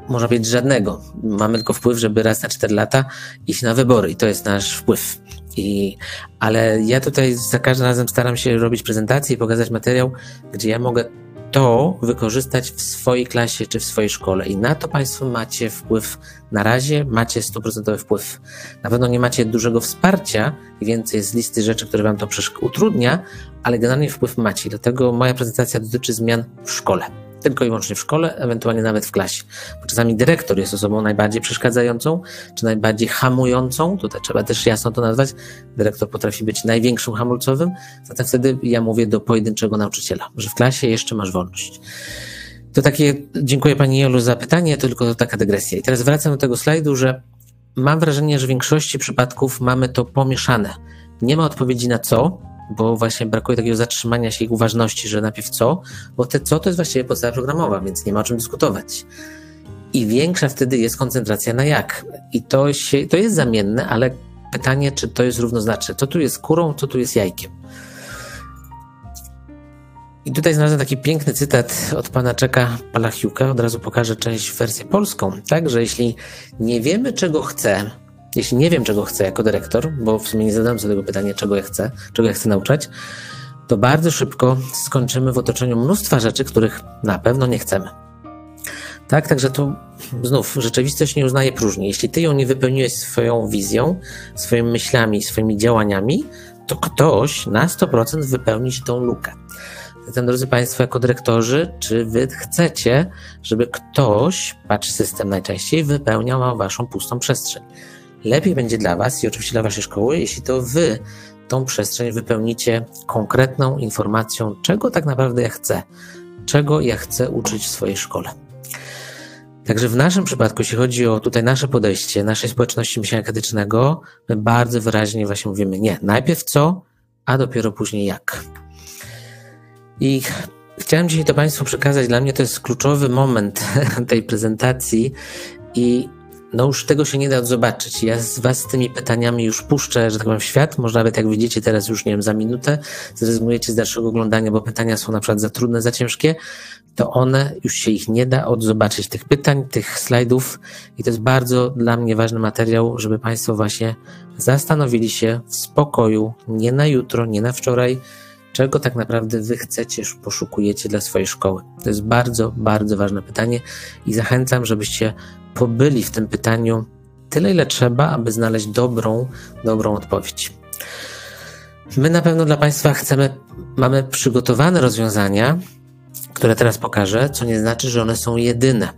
można powiedzieć żadnego. Mamy tylko wpływ, żeby raz na 4 lata iść na wybory i to jest nasz wpływ. I, ale ja tutaj za każdym razem staram się robić prezentację i pokazać materiał, gdzie ja mogę to wykorzystać w swojej klasie czy w swojej szkole. I na to Państwo macie wpływ. Na razie macie stuprocentowy wpływ. Na pewno nie macie dużego wsparcia i więcej jest listy rzeczy, które Wam to utrudnia, ale generalnie wpływ macie. Dlatego moja prezentacja dotyczy zmian w szkole tylko i wyłącznie w szkole, ewentualnie nawet w klasie. Bo czasami dyrektor jest osobą najbardziej przeszkadzającą, czy najbardziej hamującą, tutaj trzeba też jasno to nazwać. Dyrektor potrafi być największym hamulcowym, zatem wtedy ja mówię do pojedynczego nauczyciela, że w klasie jeszcze masz wolność. To takie, dziękuję Pani Jolu za pytanie, tylko taka dygresja. I teraz wracam do tego slajdu, że mam wrażenie, że w większości przypadków mamy to pomieszane. Nie ma odpowiedzi na co, bo właśnie brakuje takiego zatrzymania się i uważności, że najpierw co, bo te co to jest właściwie podstawa programowa, więc nie ma o czym dyskutować. I większa wtedy jest koncentracja na jak. I to, się, to jest zamienne, ale pytanie, czy to jest równoznaczne. Co tu jest kurą, co tu jest jajkiem. I tutaj znalazłem taki piękny cytat od pana Czeka Palachiuka. Od razu pokażę część wersję polską. Tak, że jeśli nie wiemy, czego chce, jeśli nie wiem, czego chcę jako dyrektor, bo w sumie nie zadałem sobie tego pytania, czego ja chcę, czego ja chcę nauczać, to bardzo szybko skończymy w otoczeniu mnóstwa rzeczy, których na pewno nie chcemy. Tak, także tu znów rzeczywistość nie uznaje próżni. Jeśli ty ją nie wypełniłeś swoją wizją, swoimi myślami, swoimi działaniami, to ktoś na 100% wypełni ci tą lukę. Zatem, drodzy Państwo, jako dyrektorzy, czy Wy chcecie, żeby ktoś, patrz system najczęściej, wypełniał Waszą pustą przestrzeń? Lepiej będzie dla Was i oczywiście dla Waszej szkoły, jeśli to Wy tą przestrzeń wypełnicie konkretną informacją, czego tak naprawdę ja chcę, czego ja chcę uczyć w swojej szkole. Także w naszym przypadku, jeśli chodzi o tutaj nasze podejście, naszej społeczności myślenia krytycznego, my bardzo wyraźnie właśnie mówimy nie, najpierw co, a dopiero później jak. I chciałem dzisiaj to Państwu przekazać. Dla mnie to jest kluczowy moment tej prezentacji i no już tego się nie da zobaczyć. Ja z Was z tymi pytaniami już puszczę, że tak powiem, w świat. Może nawet jak widzicie teraz już, nie wiem, za minutę zrezygnujecie z dalszego oglądania, bo pytania są na przykład za trudne, za ciężkie, to one, już się ich nie da odzobaczyć, tych pytań, tych slajdów i to jest bardzo dla mnie ważny materiał, żeby Państwo właśnie zastanowili się w spokoju, nie na jutro, nie na wczoraj, czego tak naprawdę Wy chcecie, poszukujecie dla swojej szkoły. To jest bardzo, bardzo ważne pytanie i zachęcam, żebyście pobyli w tym pytaniu tyle, ile trzeba, aby znaleźć dobrą, dobrą odpowiedź. My na pewno dla Państwa chcemy, mamy przygotowane rozwiązania, które teraz pokażę, co nie znaczy, że one są jedyne.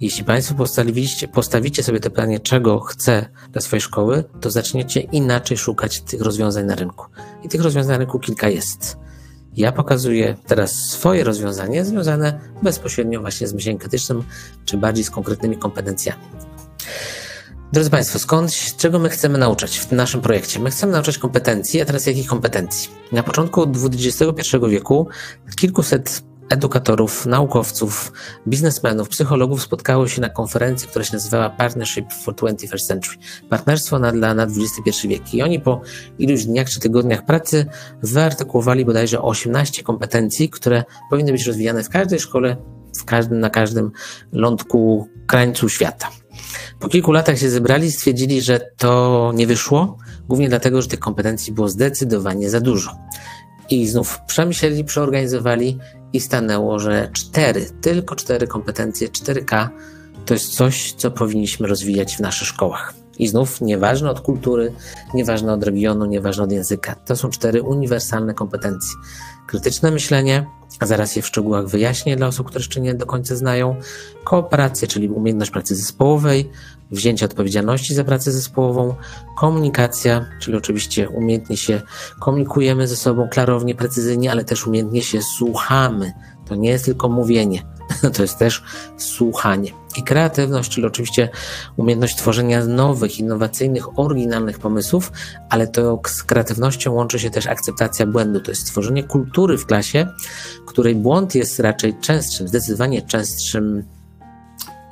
Jeśli Państwo postawicie, postawicie sobie to pytanie, czego chcę dla swojej szkoły, to zaczniecie inaczej szukać tych rozwiązań na rynku. I tych rozwiązań na rynku kilka jest. Ja pokazuję teraz swoje rozwiązanie związane bezpośrednio właśnie z myśleniem krytycznym, czy bardziej z konkretnymi kompetencjami. Drodzy Państwo, skąd, czego my chcemy nauczać w naszym projekcie? My chcemy nauczać kompetencji, a teraz jakich kompetencji? Na początku XXI wieku kilkuset edukatorów, naukowców, biznesmenów, psychologów spotkało się na konferencji, która się nazywała Partnership for 21st Century. Partnerstwo na, dla, na XXI wiek. I oni po iluś dniach czy tygodniach pracy wyartykułowali bodajże 18 kompetencji, które powinny być rozwijane w każdej szkole, w każdym, na każdym lądku, krańcu świata. Po kilku latach się zebrali i stwierdzili, że to nie wyszło, głównie dlatego, że tych kompetencji było zdecydowanie za dużo. I znów przemyśleli, przeorganizowali i stanęło, że cztery, tylko cztery kompetencje, 4K to jest coś, co powinniśmy rozwijać w naszych szkołach. I znów nieważne od kultury, nieważne od regionu, nieważne od języka. To są cztery uniwersalne kompetencje. Krytyczne myślenie, a zaraz je w szczegółach wyjaśnię dla osób, które jeszcze nie do końca znają. Kooperacja, czyli umiejętność pracy zespołowej, wzięcie odpowiedzialności za pracę zespołową, komunikacja, czyli oczywiście umiejętnie się komunikujemy ze sobą klarownie, precyzyjnie, ale też umiejętnie się słuchamy. To nie jest tylko mówienie, to jest też słuchanie. I kreatywność, czyli oczywiście umiejętność tworzenia nowych, innowacyjnych, oryginalnych pomysłów, ale to z kreatywnością łączy się też akceptacja błędu. To jest stworzenie kultury w klasie, której błąd jest raczej częstszym, zdecydowanie częstszym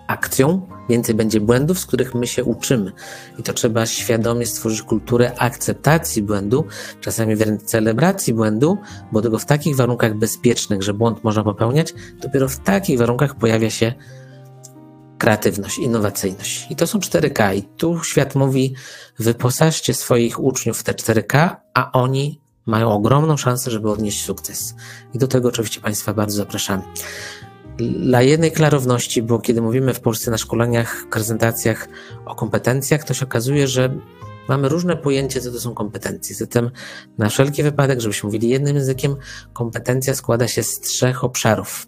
akcją, więcej będzie błędów, z których my się uczymy. I to trzeba świadomie stworzyć kulturę akceptacji błędu, czasami wręcz celebracji błędu, bo tylko w takich warunkach bezpiecznych, że błąd można popełniać, dopiero w takich warunkach pojawia się kreatywność, innowacyjność. I to są 4K. I tu świat mówi, wyposażcie swoich uczniów w te 4K, a oni mają ogromną szansę, żeby odnieść sukces. I do tego oczywiście Państwa bardzo zapraszamy. Dla jednej klarowności, bo kiedy mówimy w Polsce na szkoleniach, prezentacjach o kompetencjach, to się okazuje, że mamy różne pojęcie, co to są kompetencje. Zatem na wszelki wypadek, żebyśmy mówili jednym językiem, kompetencja składa się z trzech obszarów.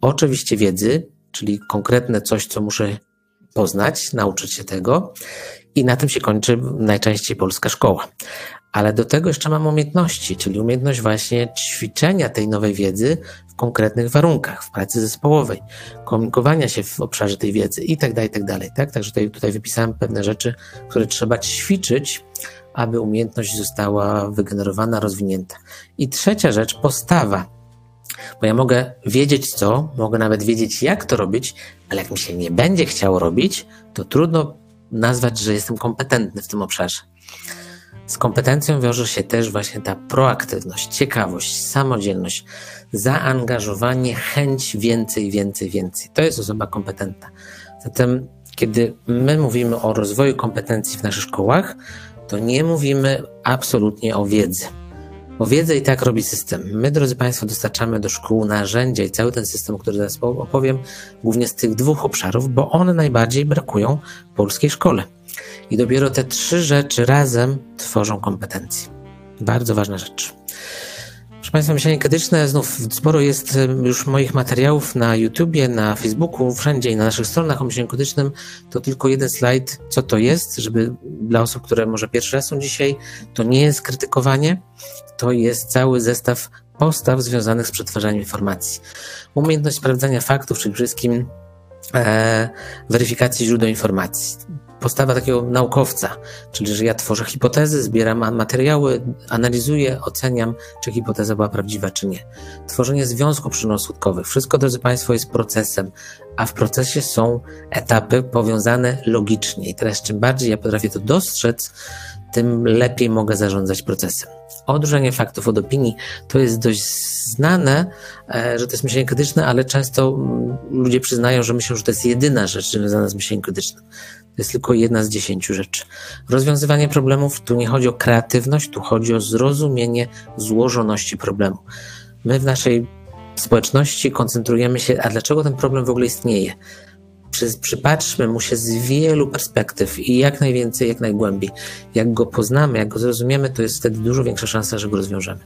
Oczywiście wiedzy, czyli konkretne coś, co muszę poznać, nauczyć się tego i na tym się kończy najczęściej polska szkoła. Ale do tego jeszcze mam umiejętności, czyli umiejętność właśnie ćwiczenia tej nowej wiedzy konkretnych warunkach, w pracy zespołowej, komunikowania się w obszarze tej wiedzy i tak dalej, i tak. Tak? Także tutaj, tutaj wypisałem pewne rzeczy, które trzeba ćwiczyć, aby umiejętność została wygenerowana, rozwinięta. I trzecia rzecz, postawa. Bo ja mogę wiedzieć co, mogę nawet wiedzieć jak to robić, ale jak mi się nie będzie chciało robić, to trudno nazwać, że jestem kompetentny w tym obszarze. Z kompetencją wiąże się też właśnie ta proaktywność, ciekawość, samodzielność, zaangażowanie, chęć więcej, więcej, więcej. To jest osoba kompetentna. Zatem, kiedy my mówimy o rozwoju kompetencji w naszych szkołach, to nie mówimy absolutnie o wiedzy. Bo wiedzę i tak robi system. My, drodzy Państwo, dostarczamy do szkół narzędzia i cały ten system, który zaraz opowiem, głównie z tych dwóch obszarów, bo one najbardziej brakują polskiej szkole. I dopiero te trzy rzeczy razem tworzą kompetencje. Bardzo ważna rzecz. Proszę Państwa, myślenie krytyczne, znów sporo jest już moich materiałów na YouTubie, na Facebooku, wszędzie i na naszych stronach o myśleniu krytycznym. To tylko jeden slajd, co to jest, żeby dla osób, które może pierwszy raz są dzisiaj, to nie jest krytykowanie, to jest cały zestaw postaw związanych z przetwarzaniem informacji. Umiejętność sprawdzania faktów, czyli wszystkim e, weryfikacji źródeł informacji postawa takiego naukowca, czyli że ja tworzę hipotezy, zbieram materiały, analizuję, oceniam, czy hipoteza była prawdziwa, czy nie. Tworzenie związków przyczynowo-skutkowych. Wszystko, drodzy Państwo, jest procesem, a w procesie są etapy powiązane logicznie. I teraz czym bardziej ja potrafię to dostrzec, tym lepiej mogę zarządzać procesem. Odróżnienie faktów od opinii to jest dość znane, e, że to jest myślenie krytyczne, ale często mm, ludzie przyznają, że myślą, że to jest jedyna rzecz związana z myśleniem krytycznym. To jest tylko jedna z dziesięciu rzeczy. Rozwiązywanie problemów, tu nie chodzi o kreatywność, tu chodzi o zrozumienie złożoności problemu. My w naszej społeczności koncentrujemy się, a dlaczego ten problem w ogóle istnieje? Przypatrzmy mu się z wielu perspektyw i jak najwięcej, jak najgłębiej. Jak go poznamy, jak go zrozumiemy, to jest wtedy dużo większa szansa, że go rozwiążemy.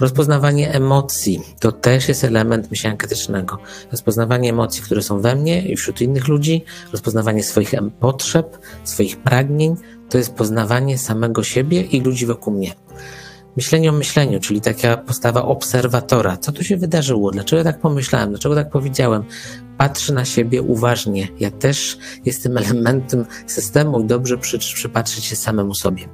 Rozpoznawanie emocji to też jest element myślenia krytycznego. Rozpoznawanie emocji, które są we mnie i wśród innych ludzi, rozpoznawanie swoich potrzeb, swoich pragnień, to jest poznawanie samego siebie i ludzi wokół mnie. Myślenie o myśleniu, czyli taka postawa obserwatora. Co tu się wydarzyło? Dlaczego tak pomyślałem? Dlaczego tak powiedziałem? Patrzy na siebie uważnie. Ja też jestem elementem systemu i dobrze przy, się samemu sobie.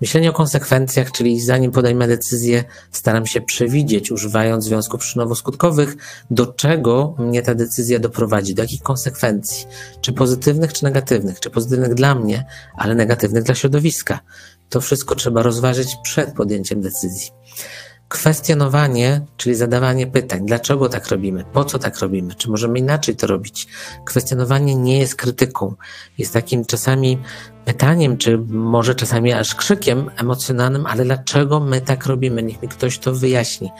Myślenie o konsekwencjach, czyli zanim podejmę decyzję, staram się przewidzieć, używając związków przyczynowo-skutkowych, do czego mnie ta decyzja doprowadzi, do jakich konsekwencji, czy pozytywnych, czy negatywnych, czy pozytywnych dla mnie, ale negatywnych dla środowiska. To wszystko trzeba rozważyć przed podjęciem decyzji. Kwestionowanie, czyli zadawanie pytań, dlaczego tak robimy, po co tak robimy, czy możemy inaczej to robić. Kwestionowanie nie jest krytyką, jest takim czasami pytaniem, czy może czasami aż krzykiem emocjonalnym, ale dlaczego my tak robimy? Niech mi ktoś to wyjaśni,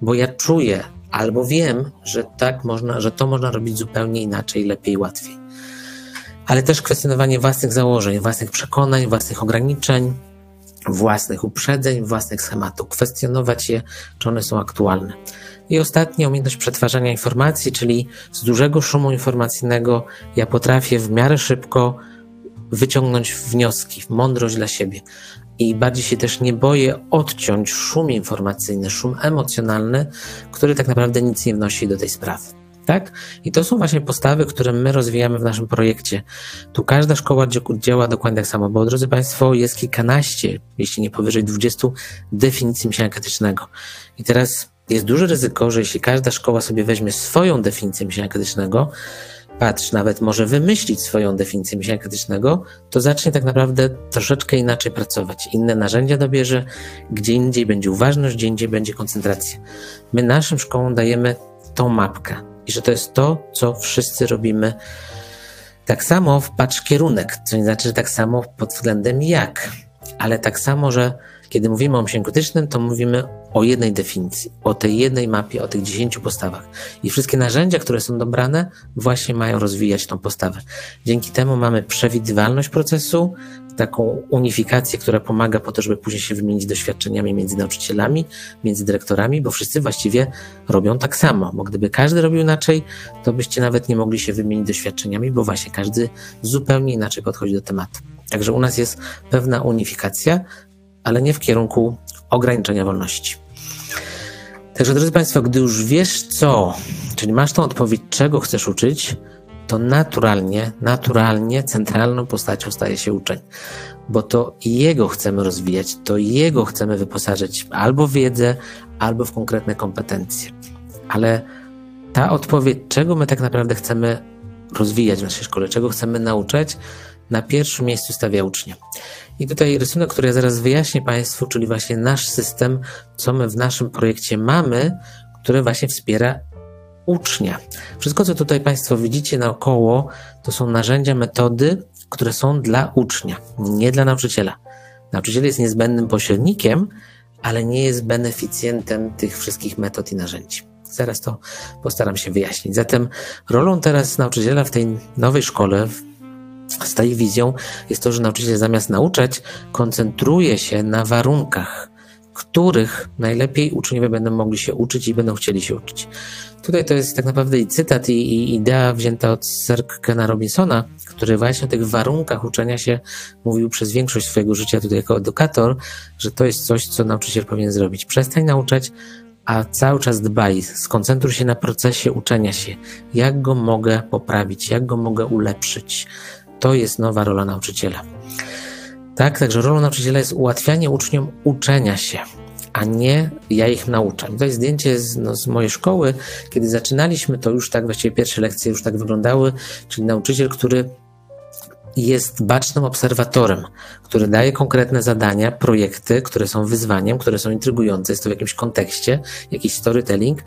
bo ja czuję albo wiem, że tak można, że to można robić zupełnie inaczej, lepiej, łatwiej. Ale też kwestionowanie własnych założeń, własnych przekonań, własnych ograniczeń, własnych uprzedzeń, własnych schematów, kwestionować je, czy one są aktualne. I ostatnia umiejętność przetwarzania informacji, czyli z dużego szumu informacyjnego ja potrafię w miarę szybko wyciągnąć wnioski, mądrość dla siebie. I bardziej się też nie boję odciąć szum informacyjny, szum emocjonalny, który tak naprawdę nic nie wnosi do tej sprawy. Tak? I to są właśnie postawy, które my rozwijamy w naszym projekcie. Tu każda szkoła działa dokładnie tak samo, bo drodzy Państwo, jest kilkanaście, jeśli nie powyżej 20 definicji myślenia krytycznego. I teraz jest duże ryzyko, że jeśli każda szkoła sobie weźmie swoją definicję myślenia krytycznego, patrz, nawet może wymyślić swoją definicję myślenia krytycznego, to zacznie tak naprawdę troszeczkę inaczej pracować. Inne narzędzia dobierze, gdzie indziej będzie uważność, gdzie indziej będzie koncentracja. My naszym szkołom dajemy tą mapkę i że to jest to, co wszyscy robimy. Tak samo w patrz kierunek, co nie znaczy, że tak samo pod względem jak, ale tak samo, że kiedy mówimy o myśleniu krytycznym, to mówimy o jednej definicji, o tej jednej mapie, o tych dziesięciu postawach. I wszystkie narzędzia, które są dobrane, właśnie mają rozwijać tą postawę. Dzięki temu mamy przewidywalność procesu, taką unifikację, która pomaga po to, żeby później się wymienić doświadczeniami między nauczycielami, między dyrektorami, bo wszyscy właściwie robią tak samo. Bo gdyby każdy robił inaczej, to byście nawet nie mogli się wymienić doświadczeniami, bo właśnie każdy zupełnie inaczej podchodzi do tematu. Także u nas jest pewna unifikacja, ale nie w kierunku ograniczenia wolności. Także, drodzy Państwo, gdy już wiesz co, czyli masz tą odpowiedź, czego chcesz uczyć, to naturalnie, naturalnie centralną postacią staje się uczeń, bo to jego chcemy rozwijać, to jego chcemy wyposażyć albo w wiedzę, albo w konkretne kompetencje. Ale ta odpowiedź, czego my tak naprawdę chcemy rozwijać w naszej szkole, czego chcemy nauczać, na pierwszym miejscu stawia ucznia. I tutaj rysunek, który ja zaraz wyjaśnię Państwu, czyli właśnie nasz system, co my w naszym projekcie mamy, który właśnie wspiera ucznia. Wszystko, co tutaj Państwo widzicie naokoło, to są narzędzia, metody, które są dla ucznia, nie dla nauczyciela. Nauczyciel jest niezbędnym pośrednikiem, ale nie jest beneficjentem tych wszystkich metod i narzędzi. Zaraz to postaram się wyjaśnić. Zatem rolą teraz nauczyciela w tej nowej szkole, z tej wizją jest to, że nauczyciel zamiast nauczać, koncentruje się na warunkach, których najlepiej uczniowie będą mogli się uczyć i będą chcieli się uczyć. Tutaj to jest tak naprawdę i cytat, i, i idea wzięta od Sir Kena Robinsona, który właśnie o tych warunkach uczenia się mówił przez większość swojego życia tutaj jako edukator, że to jest coś, co nauczyciel powinien zrobić. Przestań nauczać, a cały czas dbaj, skoncentruj się na procesie uczenia się. Jak go mogę poprawić, jak go mogę ulepszyć. To jest nowa rola nauczyciela. Tak, także rolą nauczyciela jest ułatwianie uczniom uczenia się, a nie ja ich nauczam. To jest zdjęcie z, no, z mojej szkoły, kiedy zaczynaliśmy, to już tak, właściwie pierwsze lekcje już tak wyglądały, czyli nauczyciel, który jest bacznym obserwatorem, który daje konkretne zadania, projekty, które są wyzwaniem, które są intrygujące, jest to w jakimś kontekście, jakiś storytelling.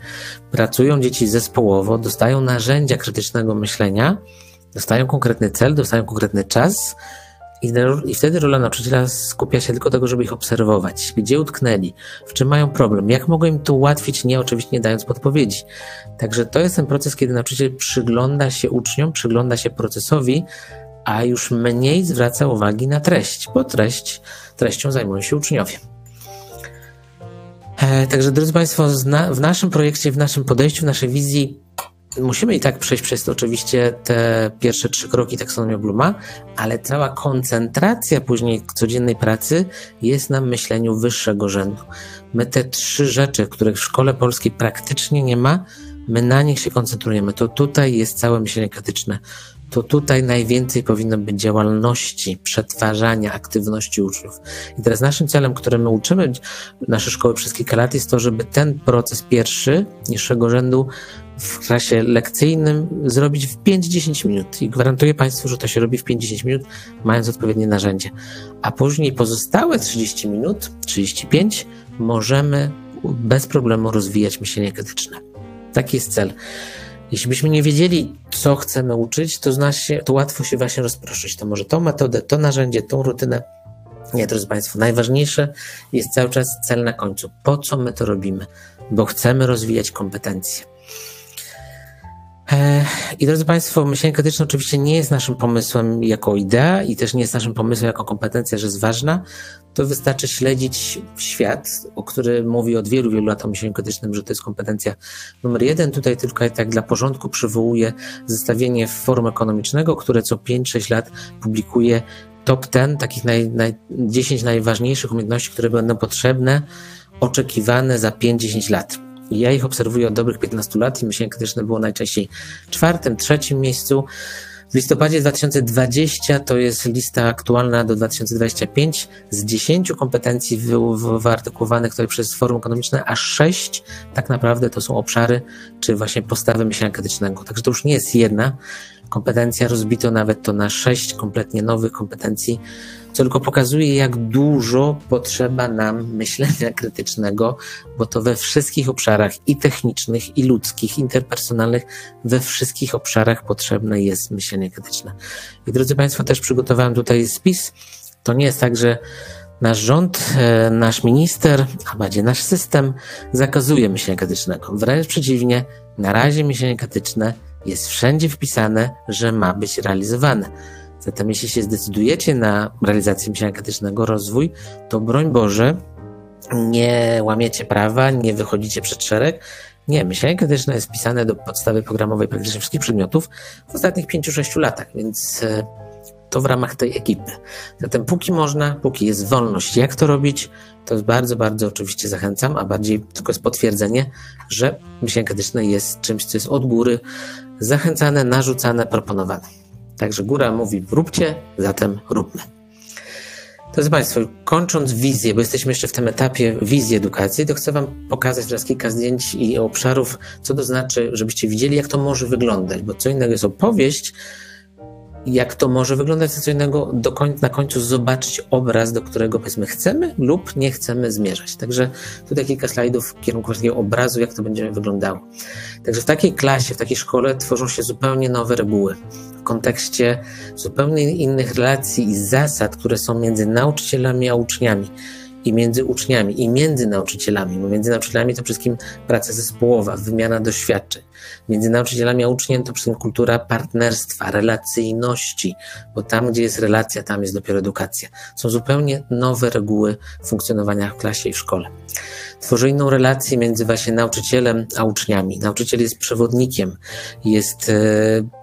Pracują dzieci zespołowo, dostają narzędzia krytycznego myślenia, dostają konkretny cel, dostają konkretny czas, i, I, wtedy rola nauczyciela skupia się tylko tego, żeby ich obserwować, gdzie utknęli, w czym mają problem, jak mogą im to ułatwić, nie oczywiście nie dając podpowiedzi. Także to jest ten proces, kiedy nauczyciel przygląda się uczniom, przygląda się procesowi, a już mniej zwraca uwagi na treść, bo treść, treścią zajmują się uczniowie. E, także, drodzy Państwo, w naszym projekcie, w naszym podejściu, w naszej wizji musimy i tak przejść przez oczywiście te pierwsze trzy kroki taksonomii Bluma, ale cała koncentracja później codziennej pracy jest na myśleniu wyższego rzędu. My te trzy rzeczy, których w szkole polskiej praktycznie nie ma, my na nich się koncentrujemy. To tutaj jest całe myślenie krytyczne to tutaj najwięcej powinno być działalności, przetwarzania, aktywności uczniów. I teraz naszym celem, który my uczymy nasze szkoły przez kilka lat, jest to, żeby ten proces pierwszy, niższego rzędu, w klasie lekcyjnym zrobić w 5-10 minut. I gwarantuję Państwu, że to się robi w 5-10 minut, mając odpowiednie narzędzie. A później pozostałe 30 minut, 35, możemy bez problemu rozwijać myślenie krytyczne. Taki jest cel. Jeśli byśmy nie wiedzieli, co chcemy uczyć, to, to łatwo się właśnie rozproszyć. To może tą metodę, to narzędzie, tą rutynę. Nie, drodzy Państwo, najważniejsze jest cały czas cel na końcu. Po co my to robimy? Bo chcemy rozwijać kompetencje. E, I drodzy Państwo, myślenie krytyczne oczywiście nie jest naszym pomysłem jako idea i też nie jest naszym pomysłem jako kompetencja, że jest ważna. To wystarczy śledzić świat, o który mówi od wielu, wielu lat o myśleniu krytycznym, że to jest kompetencja numer jeden. Tutaj tylko tak dla porządku przywołuję zestawienie forum ekonomicznego, które co 5-6 lat publikuje top 10 takich naj, naj, 10 najważniejszych umiejętności, które będą potrzebne, oczekiwane za 5-10 lat. Ja ich obserwuję od dobrych 15 lat i myślenie krytyczne było najczęściej czwartym, trzecim miejscu. W listopadzie 2020 to jest lista aktualna do 2025 z 10 kompetencji wyartykułowanych tutaj przez Forum Ekonomiczne, a 6 tak naprawdę to są obszary, czy właśnie postawy myślenia krytycznego. Także to już nie jest jedna kompetencja, rozbito nawet to na 6 kompletnie nowych kompetencji, co tylko pokazuje, jak dużo potrzeba nam myślenia krytycznego, bo to we wszystkich obszarach i technicznych, i ludzkich, interpersonalnych, we wszystkich obszarach potrzebne jest myślenie krytyczne. I drodzy Państwo, też przygotowałem tutaj spis. To nie jest tak, że nasz rząd, e, nasz minister, a bardziej nasz system zakazuje myślenia krytycznego. Wręcz przeciwnie, na razie myślenie krytyczne jest wszędzie wpisane, że ma być realizowane. Zatem jeśli się zdecydujecie na realizację myślenia krytycznego, rozwój, to broń Boże, nie łamiecie prawa, nie wychodzicie przed szereg. Nie, myślenie krytyczne jest wpisane do podstawy programowej praktycznie wszystkich przedmiotów w ostatnich 5-6 latach, więc e, to w ramach tej ekipy. Zatem póki można, póki jest wolność, jak to robić, to bardzo, bardzo oczywiście zachęcam, a bardziej tylko jest potwierdzenie, że myślenie krytyczne jest czymś, co jest od góry zachęcane, narzucane, proponowane. Także góra mówi róbcie, zatem róbmy. Drodzy Państwo, kończąc wizję, bo jesteśmy jeszcze w tym etapie wizji edukacji, to chcę Wam pokazać teraz kilka zdjęć i obszarów, co to znaczy, żebyście widzieli, jak to może wyglądać, bo co innego jest opowieść, jak to może wyglądać, co innego do koń, na końcu zobaczyć obraz, do którego powiedzmy chcemy lub nie chcemy zmierzać. Także tutaj kilka slajdów w kierunku takiego obrazu, jak to będzie wyglądało. Także w takiej klasie, w takiej szkole tworzą się zupełnie nowe reguły w kontekście zupełnie innych relacji i zasad, które są między nauczycielami a uczniami. i między uczniami, i między nauczycielami, bo między nauczycielami to wszystkim praca zespołowa, wymiana doświadczeń. Między nauczycielami a uczniem to przede wszystkim kultura partnerstwa, relacyjności, bo tam, gdzie jest relacja, tam jest dopiero edukacja. Są zupełnie nowe reguły funkcjonowania w klasie i w szkole. Tworzy inną relację między właśnie nauczycielem a uczniami. Nauczyciel jest przewodnikiem, jest e,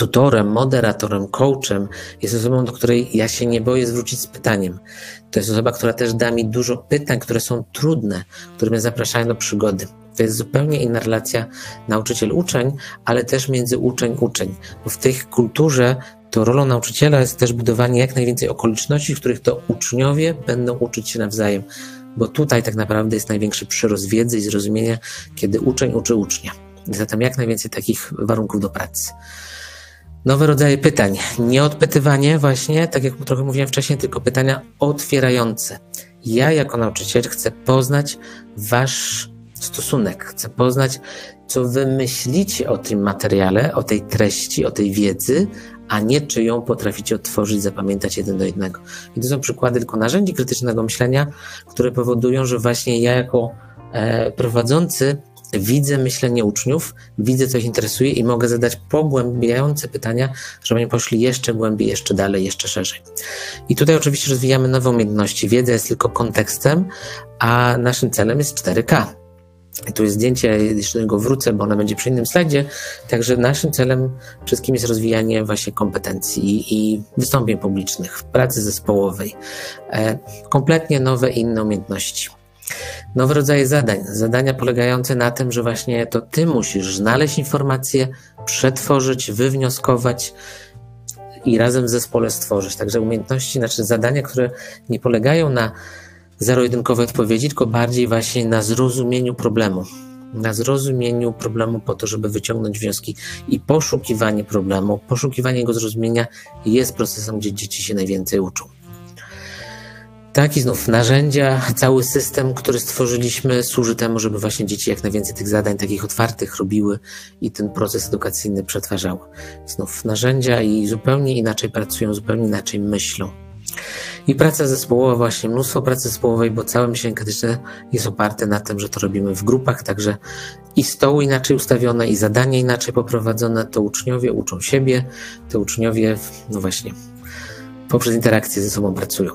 tutorem, moderatorem, coachem, jest osobą, do której ja się nie boję zwrócić z pytaniem. To jest osoba, która też da mi dużo pytań, które są trudne, które mnie zapraszają do przygody. To jest zupełnie inna relacja nauczyciel-uczeń, ale też między uczeń-uczeń, bo w tej kulturze to rolą nauczyciela jest też budowanie jak najwięcej okoliczności, w których to uczniowie będą uczyć się nawzajem, bo tutaj tak naprawdę jest największy przyrost wiedzy i zrozumienia, kiedy uczeń uczy ucznia. Zatem jak najwięcej takich warunków do pracy nowe rodzaje pytań. Nie odpytywanie właśnie, tak jak trochę mówiłem wcześniej, tylko pytania otwierające. Ja jako nauczyciel chcę poznać wasz stosunek, chcę poznać, co wy myślicie o tym materiale, o tej treści, o tej wiedzy, a nie czy ją potraficie otworzyć, zapamiętać jeden do jednego. I to są przykłady tylko narzędzi krytycznego myślenia, które powodują, że właśnie ja jako e, prowadzący widzę myślenie uczniów, widzę, co ich interesuje i mogę zadać pogłębiające pytania, żeby oni poszli jeszcze głębiej, jeszcze dalej, jeszcze szerzej. I tutaj oczywiście rozwijamy nowe umiejętności. Wiedza jest tylko kontekstem, a naszym celem jest 4K. I tu jest zdjęcie, jeszcze do niego wrócę, bo ona będzie przy innym slajdzie. Także naszym celem wszystkim jest rozwijanie właśnie kompetencji i wystąpień publicznych, pracy zespołowej. E, kompletnie nowe, inne umiejętności nowe rodzaje zadań. Zadania polegające na tym, że właśnie to ty musisz znaleźć informacje, przetworzyć, wywnioskować i razem w zespole stworzyć. Także umiejętności, znaczy zadania, które nie polegają na zero-jedynkowej odpowiedzi, tylko bardziej właśnie na zrozumieniu problemu. Na zrozumieniu problemu po to, żeby wyciągnąć wnioski i poszukiwanie problemu, poszukiwanie jego zrozumienia jest procesem, gdzie dzieci się najwięcej uczą. Tak, i znów narzędzia, cały system, który stworzyliśmy, służy temu, żeby właśnie dzieci jak najwięcej tych zadań takich otwartych robiły i ten proces edukacyjny przetwarzały. Znów narzędzia i zupełnie inaczej pracują, zupełnie inaczej myślą. I praca zespołowa, właśnie mnóstwo pracy zespołowej, bo całe myślenie krytyczne jest oparte na tym, że to robimy w grupach, także i stoły inaczej ustawione, i zadania inaczej poprowadzone, to uczniowie uczą siebie, to uczniowie, no właśnie, poprzez interakcję ze sobą pracują.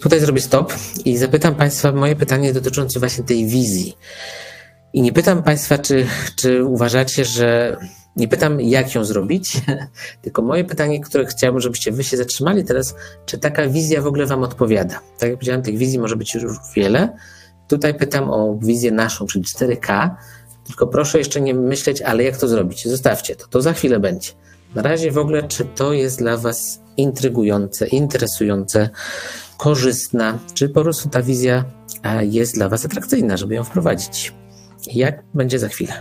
Tutaj zrobię stop i zapytam Państwa moje pytanie dotyczące właśnie tej wizji. I nie pytam Państwa, czy, czy uważacie, że. Nie pytam, jak ją zrobić, tylko moje pytanie, które chciałbym, żebyście Wy się zatrzymali teraz, czy taka wizja w ogóle Wam odpowiada? Tak jak powiedziałem, tych wizji może być już wiele. Tutaj pytam o wizję naszą, czyli 4K. Tylko proszę jeszcze nie myśleć, ale jak to zrobić? Zostawcie to, to za chwilę będzie. Na razie w ogóle, czy to jest dla Was intrygujące, interesujące, korzystna, czy po prostu ta wizja e, jest dla Was atrakcyjna, żeby ją wprowadzić. Jak będzie za chwilę.